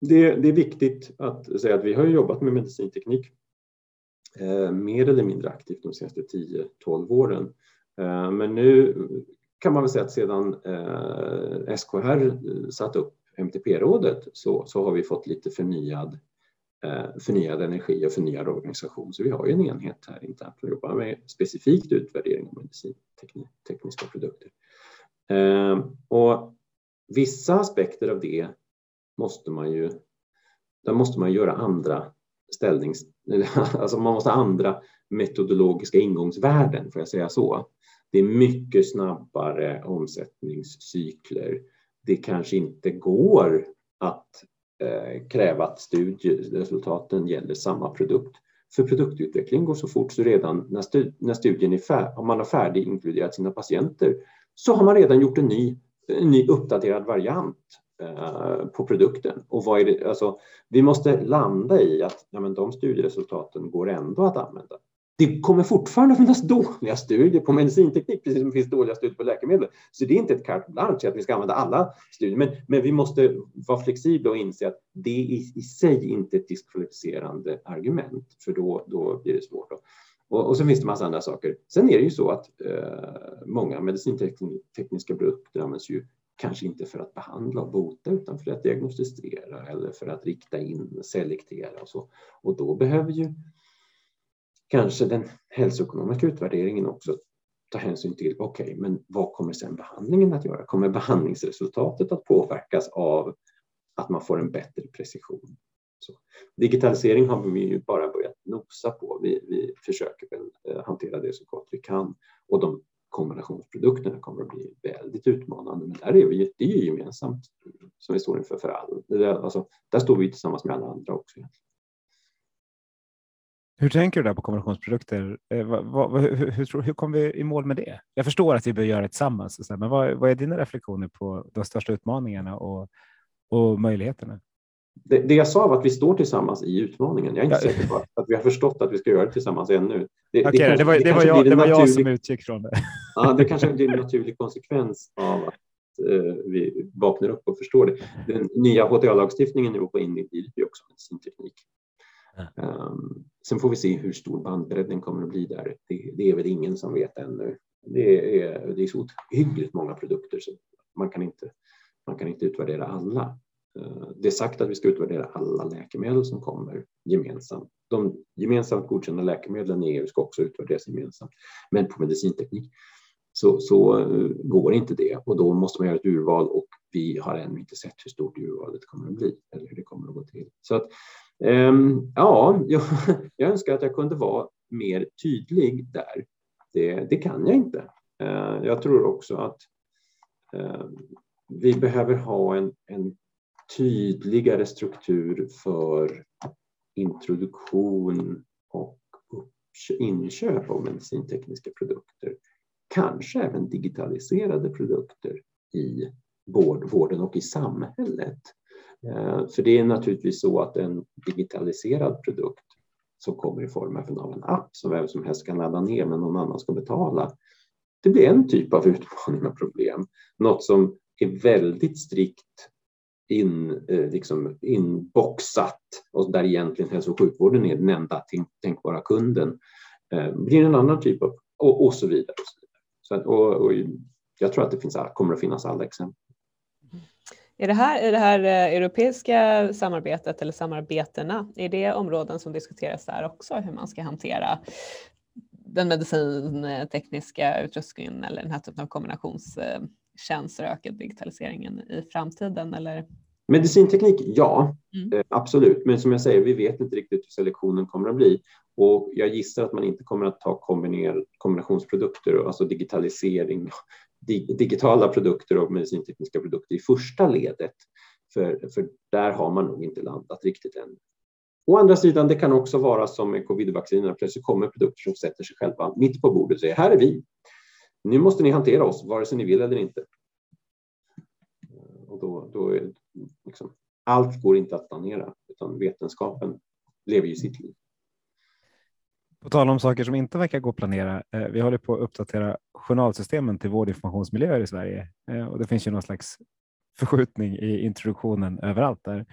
det, det, är viktigt att säga att vi har jobbat med medicinteknik eh, mer eller mindre aktivt de senaste 10-12 åren. Eh, men nu kan man väl säga att sedan eh, SKR eh, satt upp MTP-rådet så, så har vi fått lite förnyad förnyad energi och förnyad organisation. Så vi har ju en enhet här internt som jobbar med specifikt utvärdering av medicintekniska produkter. Och vissa aspekter av det måste man ju, där måste man göra andra ställnings, alltså man måste ha andra metodologiska ingångsvärden, får jag säga så. Det är mycket snabbare omsättningscykler. Det kanske inte går att Eh, kräva att studieresultaten gäller samma produkt. För produktutveckling går så fort så redan när, stu när studien är färdig, om man har färdiginkluderat sina patienter, så har man redan gjort en ny, en ny uppdaterad variant eh, på produkten. Och vad är det, alltså, vi måste landa i att ja, men de studieresultaten går ändå att använda det kommer fortfarande finnas dåliga studier på medicinteknik, precis som det finns dåliga studier på läkemedel. Så det är inte ett carte blanche att vi ska använda alla studier, men, men vi måste vara flexibla och inse att det i, i sig inte är ett diskvalificerande argument, för då, då blir det svårt. Och, och så finns det massa andra saker. Sen är det ju så att eh, många medicintekniska produkter används ju kanske inte för att behandla och bota utan för att diagnostisera eller för att rikta in, selektera och så. Och då behöver ju kanske den hälsoekonomiska utvärderingen också ta hänsyn till, okej, okay, men vad kommer sen behandlingen att göra? Kommer behandlingsresultatet att påverkas av att man får en bättre precision? Så. Digitalisering har vi ju bara börjat nosa på. Vi, vi försöker väl eh, hantera det så gott vi kan och de kombinationsprodukterna kommer att bli väldigt utmanande. Men där är vi, det är ju gemensamt som vi står inför för all. Alltså, där står vi tillsammans med alla andra också. Hur tänker du där på kombinationsprodukter? Eh, vad, vad, hur, hur, hur kommer vi i mål med det? Jag förstår att vi bör göra det tillsammans, men vad, vad är dina reflektioner på de största utmaningarna och, och möjligheterna? Det, det, jag sa var att vi står tillsammans i utmaningen. Jag är inte ja. säker på att vi har förstått att vi ska göra det tillsammans ännu. Det, okay, det, det, var, det var, jag, det var naturlig, jag som utgick från det. Ja, det kanske blir en naturlig konsekvens av att uh, vi vaknar upp och förstår det. Den nya HTA-lagstiftningen är på inriktning också medicinteknik. Um, sen får vi se hur stor bandbredden kommer att bli där. Det, det, är väl ingen som vet ännu. Det är, det är så ohyggligt många produkter så man kan inte, man kan inte utvärdera alla. Uh, det är sagt att vi ska utvärdera alla läkemedel som kommer gemensamt. De gemensamt godkända läkemedlen i EU ska också utvärderas gemensamt. Men på medicinteknik så, så uh, går inte det och då måste man göra ett urval och vi har ännu inte sett hur stort urvalet kommer att bli eller hur det kommer att gå till. Så att Ehm, ja, jag, jag, önskar att jag kunde vara mer tydlig där. Det, det kan jag inte. Ehm, jag tror också att ehm, vi behöver ha en, en tydligare struktur för introduktion och inköp av medicintekniska produkter. Kanske även digitaliserade produkter i vård, vården och i samhället. För det är naturligtvis så att en digitaliserad produkt som kommer i form av en app som vem som helst kan ladda ner men någon annan ska betala. Det blir en typ av utmaning och problem. Något som är väldigt strikt in, eh, liksom inboxat och där egentligen hälso och sjukvården är den enda tänkbara kunden eh, Det blir en annan typ av och, och så vidare. Och så vidare. Så att, och, och jag tror att det finns, kommer att finnas alla exempel. Är det här, är det här eh, europeiska samarbetet eller samarbetena, är det områden som diskuteras där också, hur man ska hantera den medicintekniska utrustningen eller den här typen av kombinationstjänster och ökad digitaliseringen i framtiden? Eller? Medicinteknik, ja, mm. Eh, absolut. Men som jag säger, vi vet inte riktigt hur selektionen kommer att bli. Och jag gissar att man inte kommer att ta kombinationsprodukter, alltså digitalisering, digitala produkter och medicintekniska produkter i första ledet. För, för där har man nog inte landat riktigt än. Å andra sidan, det kan också vara som med covidvaccinerna, plötsligt kommer produkter som sätter sig själva mitt på bordet och säger här är vi. Nu måste ni hantera oss, vare sig ni vill eller inte. Och då, då är liksom, allt går inte att planera, utan vetenskapen lever ju sitt liv. På tal om saker som inte verkar gå att planera. Eh, vi håller på att uppdatera journalsystemen till vårdinformationsmiljöer i Sverige eh, och det finns ju någon slags förskjutning i introduktionen överallt där.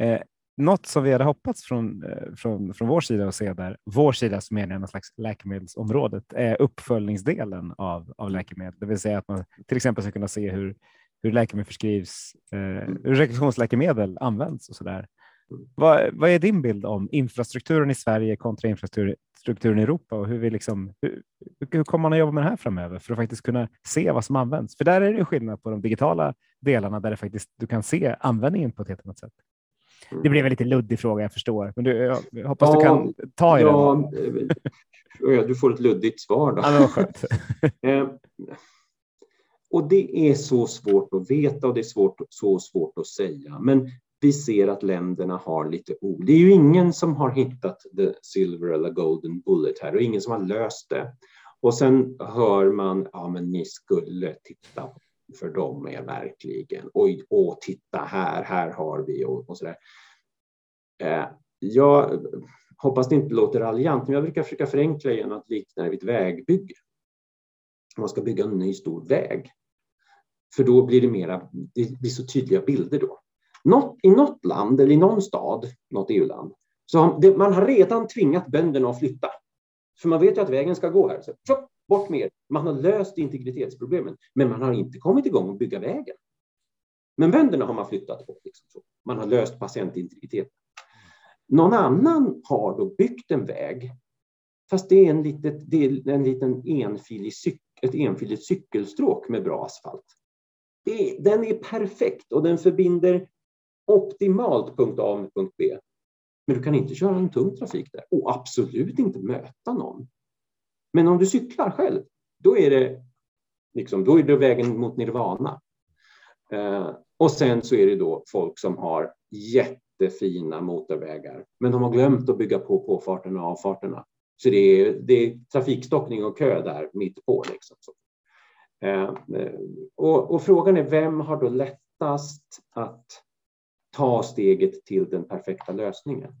Eh, något som vi hade hoppats från, eh, från, från vår sida att se där, vår sida som menar någon slags läkemedelsområdet, är uppföljningsdelen av, av läkemedel, det vill säga att man till exempel ska kunna se hur, hur läkemedel förskrivs, eh, hur rekreationsläkemedel används och så där. Vad, vad, är din bild om infrastrukturen i Sverige kontra infrastrukturen i Europa och hur, vi liksom, hur, hur kommer man att jobba med det här framöver för att faktiskt kunna se vad som används? För där är det skillnad på de digitala delarna där det faktiskt, du kan se användningen på ett helt annat sätt. Det blev en lite luddig fråga, jag förstår, men du, jag hoppas ja, du kan ta i ja, den. Ja, du får ett luddigt svar då. Ja. Eh, och det är så svårt att veta och det är svårt, så svårt att säga. Men vi ser att länderna har lite ord. Det är ju ingen som har hittat the silver eller golden bullet här och ingen som har löst det. Och sen hör man, ja men ni skulle titta för de är verkligen, oj, åh, titta här, här har vi och, och så där. Eh, jag hoppas det inte låter raljant, men jag brukar försöka förenkla genom att likna det vid ett vägbygge. Man ska bygga en ny stor väg. För då blir det mera, det blir så tydliga bilder då. Något, I något land eller i någon stad, något EU-land, så har det, man har redan tvingat bönderna att flytta. För man vet ju att vägen ska gå här. Så, tjopp, bort mer. Man har löst integritetsproblemen, men man har inte kommit igång att bygga vägen. Men bönderna har man flyttat bort. Liksom så. Man har löst patientintegriteten. Någon annan har då byggt en väg, fast det är en, litet, det är en liten enfilig cyk, ett enfiligt cykelstråk med bra asfalt. Det, den är perfekt och den förbinder optimalt punkt A med punkt B. Men du kan inte köra en tung trafik där och absolut inte möta någon. Men om du cyklar själv, då är det, liksom, då är det vägen mot nirvana. Eh, och sen så är det då folk som har jättefina motorvägar, men de har glömt att bygga på påfarterna och avfarterna. Så det är, det är trafikstockning och kö där mitt på. Liksom. Eh, och, och, frågan är vem har då lättast att ta steget till den perfekta lösningen.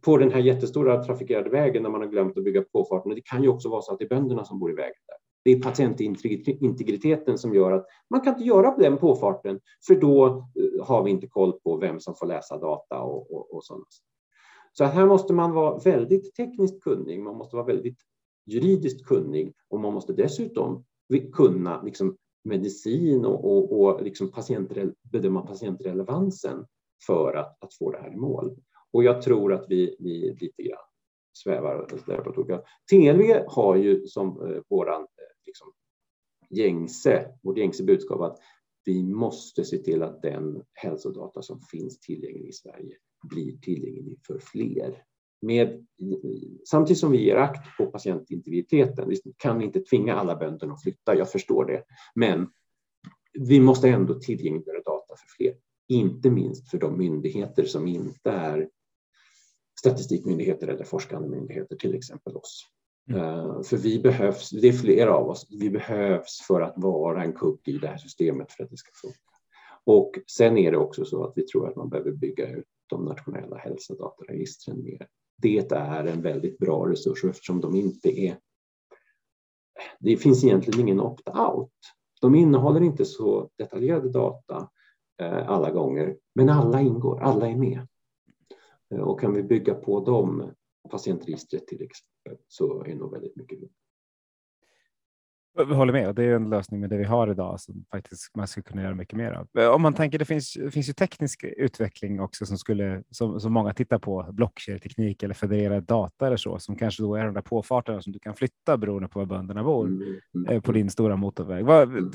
På den här jättestora trafikerade vägen när man har glömt att bygga påfarten, det kan ju också vara så att det är bönderna som bor i vägen där. Det är patientintegriteten som gör att man kan inte göra på den påfarten, för då eh, har vi inte koll på vem som får läsa data och, och, och sådant. Så här måste man vara väldigt tekniskt kunnig, man måste vara väldigt juridiskt kunnig och man måste dessutom kunna liksom medicin och, och, och liksom patientrel, bedöma patientrelevansen för att, att få det här i mål. Och jag tror att vi, vi lite grann svävar där på olika. TLV har ju som eh, våran eh, liksom, gängse, vårt gängse budskap att vi måste se till att den hälsodata som finns tillgänglig i Sverige blir tillgänglig för fler med, samtidigt som vi ger akt på patientintegriteten, vi kan inte tvinga alla bönder att flytta, jag förstår det, men vi måste ändå tillgängliggöra data för fler, inte minst för de myndigheter som inte är statistikmyndigheter eller forskande myndigheter, till exempel oss. Mm. Uh, för vi behövs, det är flera av oss, vi behövs för att vara en kugg i det här systemet för att det ska funka. Och sen är det också så att vi tror att man behöver bygga ut de nationella hälsodataregistren mer det är en väldigt bra resurs eftersom de inte är det finns egentligen ingen opt-out. De innehåller inte så detaljerade data eh, alla gånger, men alla ingår, alla är med. Eh, och kan vi bygga på dem, patientregistret till exempel, så är nog väldigt mycket vunnet. Jag håller med. Det är en lösning med det vi har idag som faktiskt man skulle kunna göra mycket mer av. Eh, om man tänker, det finns, finns ju teknisk utveckling också som skulle som, som många tittar på, blockkedjeteknik eller federerad data eller så, som kanske då är de där påfarterna som du kan flytta beroende på var bönderna bor mm. Mm. på din stora motorväg. Vad, mm.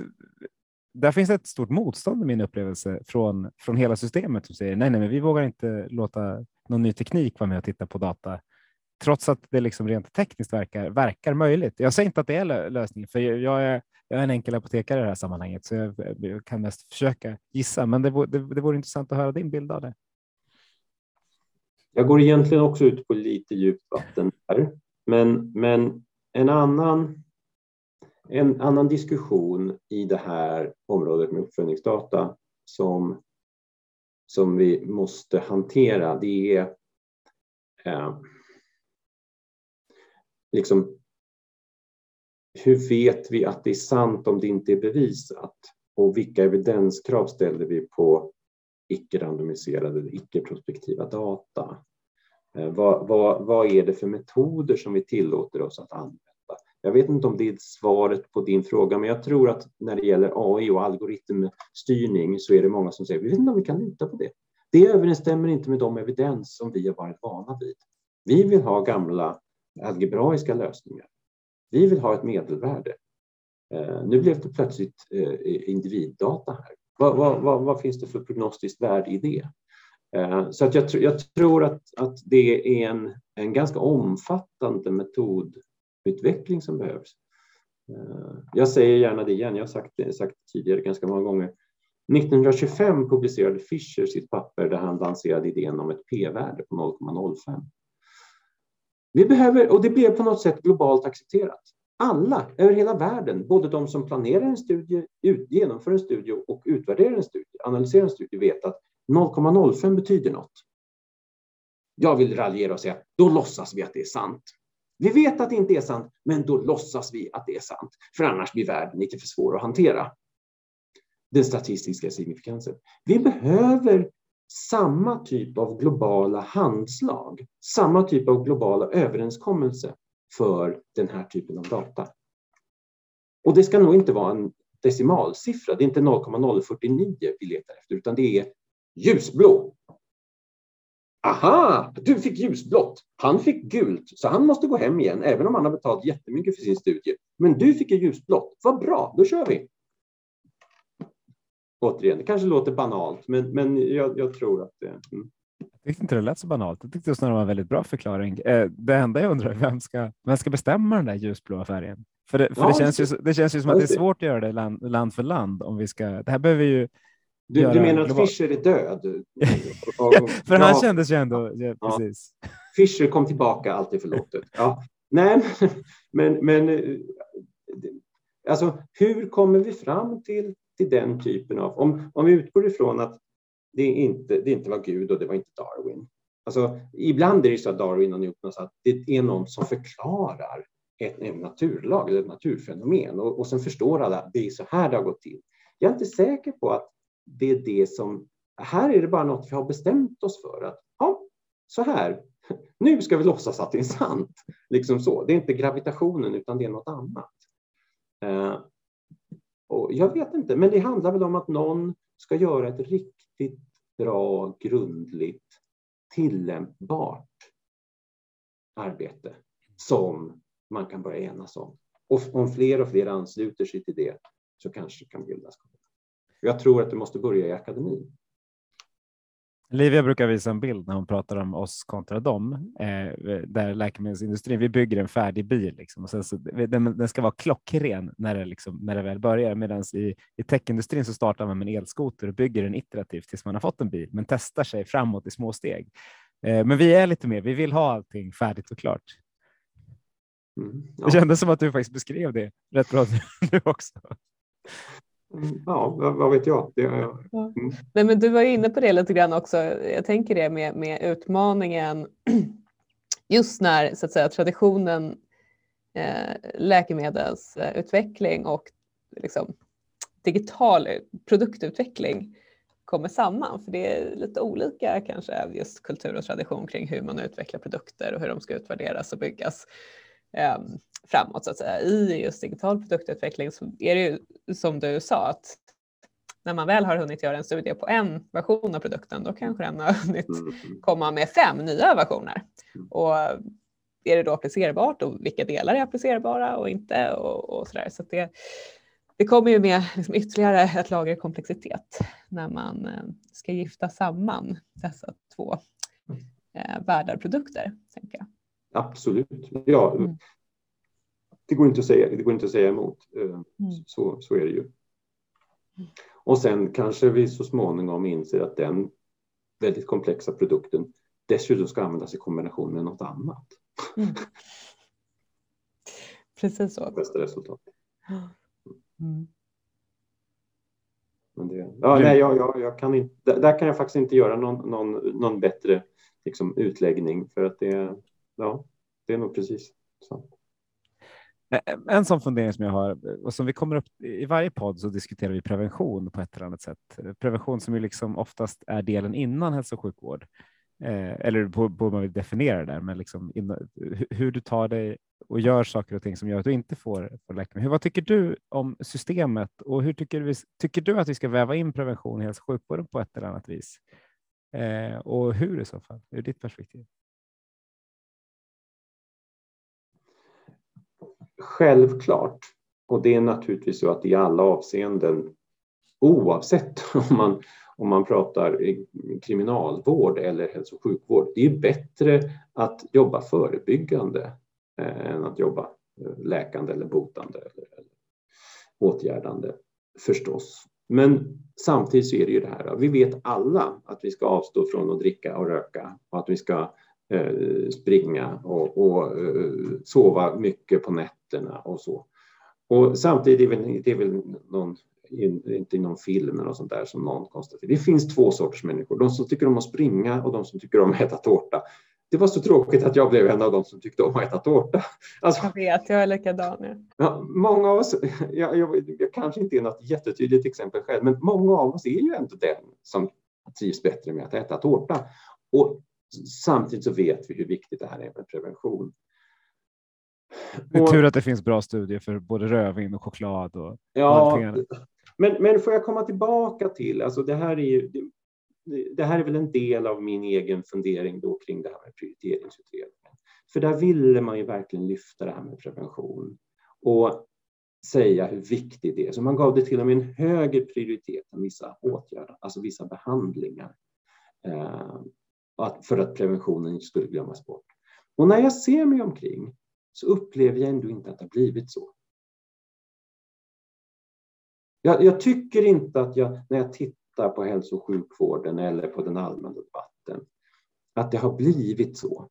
Där finns ett stort motstånd i min upplevelse från, från hela systemet som säger nej, nej, men vi vågar inte låta någon ny teknik vara med och titta på data trots att det liksom rent tekniskt verkar, verkar möjligt. Jag säger inte att det är lösningen, för jag är, jag är en enkel apotekare i det här sammanhanget, så jag, jag kan mest försöka gissa, men det, det, det vore intressant att höra din bild av det. Jag går egentligen också ut på lite djupt vatten här, men, men en, annan, en annan diskussion i det här området med uppföljningsdata som, som vi måste hantera, det är eh, liksom, hur vet vi att det är sant om det inte är bevisat? Och vilka evidenskrav ställer vi på icke-randomiserade eller icke-prospektiva data? Eh, vad, vad, vad är det för metoder som vi tillåter oss att använda? Jag vet inte om det är svaret på din fråga, men jag tror att när det gäller AI och algoritmstyrning så är det många som säger vi vet inte om vi kan lita på det. Det överensstämmer inte med de evidens som vi har varit vana vid. Vi vill ha gamla algebraiska lösningar. Vi vill ha ett medelvärde. Eh, nu blev det plötsligt eh, individdata här. Vad, vad, vad, vad, finns det för prognostiskt värde i det? Eh, så att jag, jag tror att, att det är en, en ganska omfattande metodutveckling som behövs. Jag säger gärna det igen, jag har sagt det, sagt tidigare ganska många gånger. 1925 publicerade Fischer sitt papper där han lanserade idén om ett p-värde på 0,05. Vi behöver, och det blev på något sätt globalt accepterat. Alla över hela världen, både de som planerar en studie, ut, genomför en studie och utvärderar en studie, analyserar en studie, vet att 0,05 betyder något. Jag vill raljera och säga, då låtsas vi att det är sant. Vi vet att det inte är sant, men då låtsas vi att det är sant, för annars blir världen lite för svår att hantera. Den statistiska signifikansen. Vi behöver samma typ av globala handslag, samma typ av globala överenskommelse för den här typen av data. Och det ska nog inte vara en decimalsiffra, det är inte 0,049 vi letar efter, utan det är ljusblå. Aha, du fick ljusblått. Han fick gult, så han måste gå hem igen, även om han har betalat jättemycket för sin studie. Men du fick ljusblått. Vad bra, då kör vi återigen, det kanske låter banalt, men, men jag, jag tror att det... Mm. Jag tyckte inte det lät så banalt. Jag tyckte snarare var en väldigt bra förklaring. Eh, det enda jag undrar är vem ska, vem ska bestämma den där ljusblåa färgen? För det, för ja, det, känns, ju, det känns ju som att det är svårt att göra det land, land för land. Om vi ska, det här behöver ju du, du menar att. Fischer är död? ja, för han ja. kändes ju ändå... Ja, precis. Fischer kom tillbaka, allt är förlåtet. Ja. Nej, men, men eh, alltså, hur kommer vi fram till till den typen av, om, om vi utgår ifrån att det inte, det inte var Gud och det var inte Darwin. Alltså, ibland är det så att Darwin har gjort något att det är någon som förklarar ett, en naturlag eller ett naturfenomen och, och sen förstår alla att det är så här det har gått till. Jag är inte säker på att det är det som, här är det bara något vi har bestämt oss för att ja, så här, nu ska vi låtsas att det är sant. Liksom så. Det är inte gravitationen utan det är något annat. Eh, och jag vet inte, men det handlar väl om att någon ska göra ett riktigt bra, grundligt, tillämpbart arbete som man kan börja enas om. Och om fler och fler ansluter sig till det så kanske det kan bildas. Jag tror att det måste börja i akademin. Livia brukar visa en bild när hon pratar om oss kontra dem, eh, där läkemedelsindustrin, vi bygger en färdig bil liksom, och sen så, den, den ska vara klockren när det, liksom, när det väl börjar, medan i, i techindustrin så startar man med en elskoter och bygger den iterativt tills man har fått en bil, men testar sig framåt i små steg. Eh, men vi är lite mer, vi vill ha allting färdigt och klart. Mm, ja. Det kändes som att du faktiskt beskrev det rätt bra nu också. Ja, vad vet jag. Det, mm. Nej, men du var inne på det lite grann också. Jag tänker det med, med utmaningen just när så att säga, traditionen eh, läkemedelsutveckling och liksom, digital produktutveckling kommer samman. För det är lite olika kanske just kultur och tradition kring hur man utvecklar produkter och hur de ska utvärderas och byggas eh, framåt så att säga. I just digital produktutveckling så är det ju som du sa att när man väl har hunnit göra en studie på en version av produkten då kanske den har hunnit mm. komma med fem nya versioner. Mm. Och är det då applicerbart och vilka delar är applicerbara och inte och, och sådär. Så det, det kommer ju med liksom ytterligare ett lager komplexitet när man eh, ska gifta samman dessa två eh, världar Tänker jag. Absolut, ja. Mm. Det, går inte att säga, det går inte att säga emot. Eh, mm. Så, så är det ju. Och sen kanske vi så småningom inser att den väldigt komplexa produkten dessutom ska användas i kombination med något annat. Mm. Precis så. Bästa resultat. Mm. Men det, ja, nej, jag, jag, jag, kan inte, där kan jag faktiskt inte göra någon, någon, någon bättre liksom, utläggning för att det, ja, det är nog precis sant. Eh, eh, en sån fundering som jag har eh, och som vi kommer upp i varje podd så diskuterar vi prevention på ett eller annat sätt. Prevention som ju liksom oftast är delen innan hälso och sjukvård. Eh, eller hur man vill definiera det där, men liksom innan, hur du tar dig och gör saker och ting som gör att du inte får, får läkemedel. Vad tycker du om systemet och hur tycker du, tycker du att vi ska väva in prevention i hälso och sjukvården på ett eller annat vis? Eh, och hur i så fall, ur ditt perspektiv? Självklart. Och det är naturligtvis så att i alla avseenden, oavsett om man, om man pratar eh, kriminalvård eller hälso och sjukvård, det är bättre att jobba förebyggande eh, än att jobba eh, läkande eller botande eller, eller åtgärdande förstås. Men samtidigt så är det ju det här, vi vet alla att vi ska avstå från att dricka och röka och att vi ska eh, springa och, och eh, sova mycket på nätterna och så. Och samtidigt är det väl, det är väl någon, inte någon film eller sånt där som någon konstaterar. Det finns två sorters människor, de som tycker om att springa och de som tycker om att äta tårta det var så tråkigt att jag blev en av dem som tyckte om att äta tårta. Alltså, jag vet, jag är likadan. Ja, många av oss, jag, jag, jag, kanske inte är något jättetydligt exempel själv, men många av oss är ju ändå den som trivs bättre med att äta tårta. Och samtidigt så vet vi hur viktigt det här är med prevention. Det är tur att det finns bra studier för både rödvin och choklad och ja, men, men får jag komma tillbaka till, alltså det här är ju, det här är väl en del av min egen fundering då kring det här med prioriteringsutredningen. För där ville man ju verkligen lyfta det här med prevention och säga hur viktigt det är. Så man gav det till och med en högre prioritet än vissa åtgärder, alltså vissa behandlingar. Eh, för att preventionen inte skulle glömmas bort. Och när jag ser mig omkring så upplever jag ändå inte att det har blivit så. Jag, jag tycker inte att jag, när jag tittar på hälso och sjukvården eller på den allmänna debatten, att det har blivit så.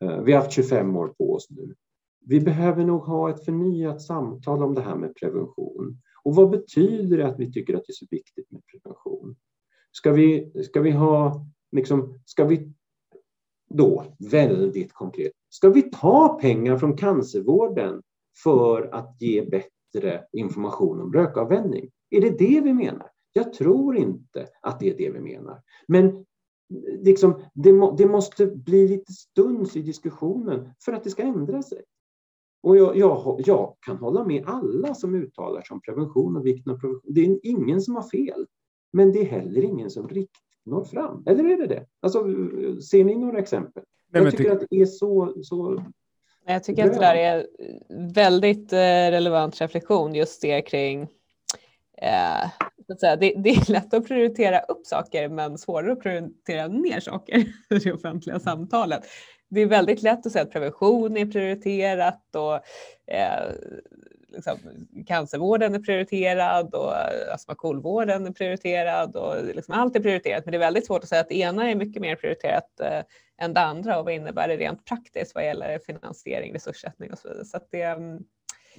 Eh, vi har haft 25 år på oss nu. Vi behöver nog ha ett förnyat samtal om det här med prevention. Och vad betyder det att vi tycker att det är så viktigt med prevention? Ska vi, ska vi ha, liksom, ska vi då, väldigt konkret, ska vi ta pengar från cancervården för att ge bättre information om rökavvänjning? Är det det vi menar? Jag tror inte att det är det vi menar. Men liksom, det, må, det måste bli lite stuns i diskussionen för att det ska ändra sig. Och jag, jag, jag, kan hålla med alla som uttalar sig om prevention och vikten av prevention. Det är ingen som har fel, men det är heller ingen som riktigt når fram. Eller är det det? Alltså, ser ni några exempel? Nej, jag tycker att det är så, så jag tycker att det där är väldigt eh, relevant reflektion just det kring eh, så att säga. Det, det, är lätt att prioritera upp saker men svårare att prioritera ner saker i det offentliga samtalet. Det är väldigt lätt att säga att prevention är prioriterat och eh, liksom, cancervården är prioriterad och eh, astma KOL-vården är prioriterad och liksom allt är prioriterat. Men det är väldigt svårt att säga att det ena är mycket mer prioriterat eh, än det andra och vad innebär det rent praktiskt vad gäller finansiering, resurssättning och så vidare. Så det, mm.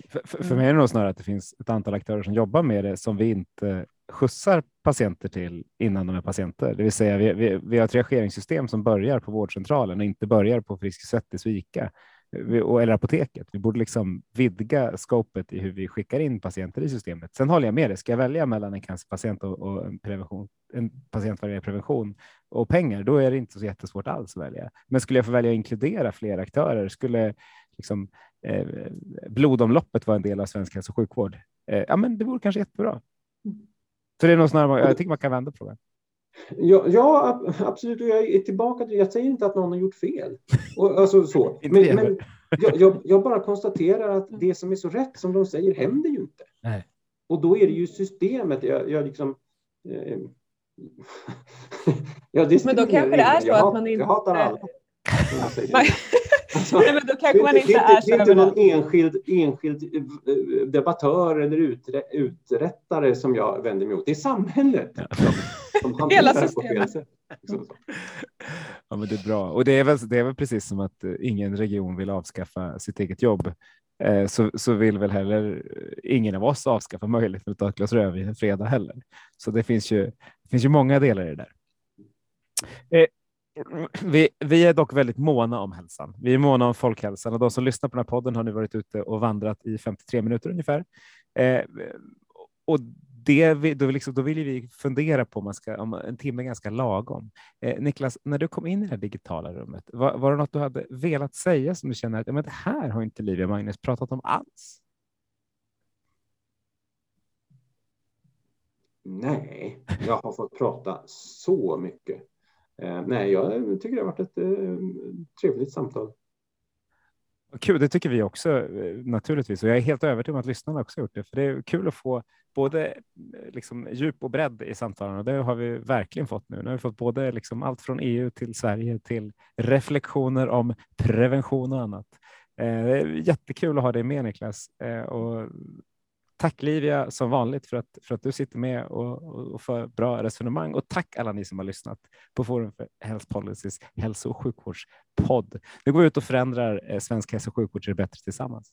för, för mig är det nog snarare att det finns ett antal aktörer som jobbar med det som vi inte skjutsar patienter till innan de är patienter. Det vill säga vi, vi, vi har ett reageringssystem som börjar på vårdcentralen och inte börjar på Friskis Svettis Svika eller apoteket. Vi borde liksom vidga scopet i hur vi skickar in patienter i systemet. Sen håller jag med dig. Ska jag välja mellan en cancerpatient och, och en, prevention, en patient vad prevention och pengar, då är det inte så jättesvårt alls att välja. Men skulle jag få välja att inkludera fler aktörer, skulle liksom, eh, blodomloppet vara en del av svensk hälso och sjukvård? Eh, ja, men det vore kanske jättebra. Mm. Så det är nog snarare, jag tycker man kan vända på frågan. Ja, ja, absolut. Jag är tillbaka till, jag säger inte att någon har gjort fel. Och, alltså, så. Men, men jag, jag, jag, bara konstaterar att det som är så rätt som de säger händer ju inte. Nej. Och då är det ju systemet. Jag, jag liksom, eh, ja, men då kanske det är så att man inte... Jag hatar alla. Alltså, Nej, men då kanske man inte är så. Det är inte någon enskild, enskild eh, debattör eller utre, uträttare som jag vänder mig mot. Det är samhället. Ja. Som, som Hela systemet. Ja, men det är bra. Och det är, väl, det är väl precis som att eh, ingen region vill avskaffa sitt eget jobb. Eh, så, så vill väl heller ingen av oss avskaffa möjligheten att ta ett glas rödvin en fredag heller. Så det finns ju, det finns ju många delar i det där. Vi, vi, är dock väldigt måna om hälsan. Vi är måna om folkhälsan och de som lyssnar på den här podden har nu varit ute och vandrat i 53 minuter ungefär. Eh, och det, då, liksom, då vill vi fundera på om, man ska, om en timme är ganska lagom. Eh, Niklas, när du kom in i det här digitala rummet, var, var det något du hade velat säga som du känner att ja, men det här har inte Livia och Magnus pratat om alls? Nej, jag har fått prata så mycket. Eh, nej, jag tycker det har varit ett eh, trevligt samtal. Kul, det tycker vi också eh, naturligtvis och jag är helt övertygad om att lyssnarna också gjort det. För det är kul att få både liksom, djup och bredd i samtalen och det har vi verkligen fått nu. Nu har vi fått både liksom, allt från EU till Sverige till reflektioner om prevention och annat. Eh, jättekul att ha dig med Niklas eh, och Tack Livia som vanligt för att, för att du sitter med och, och för bra resonemang och tack alla ni som har lyssnat på Forum för Health Policies hälso och sjukvårdspodd. Nu går vi ut och förändrar eh, svensk hälso och sjukvård till det bättre tillsammans.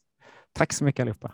Tack så mycket allihopa.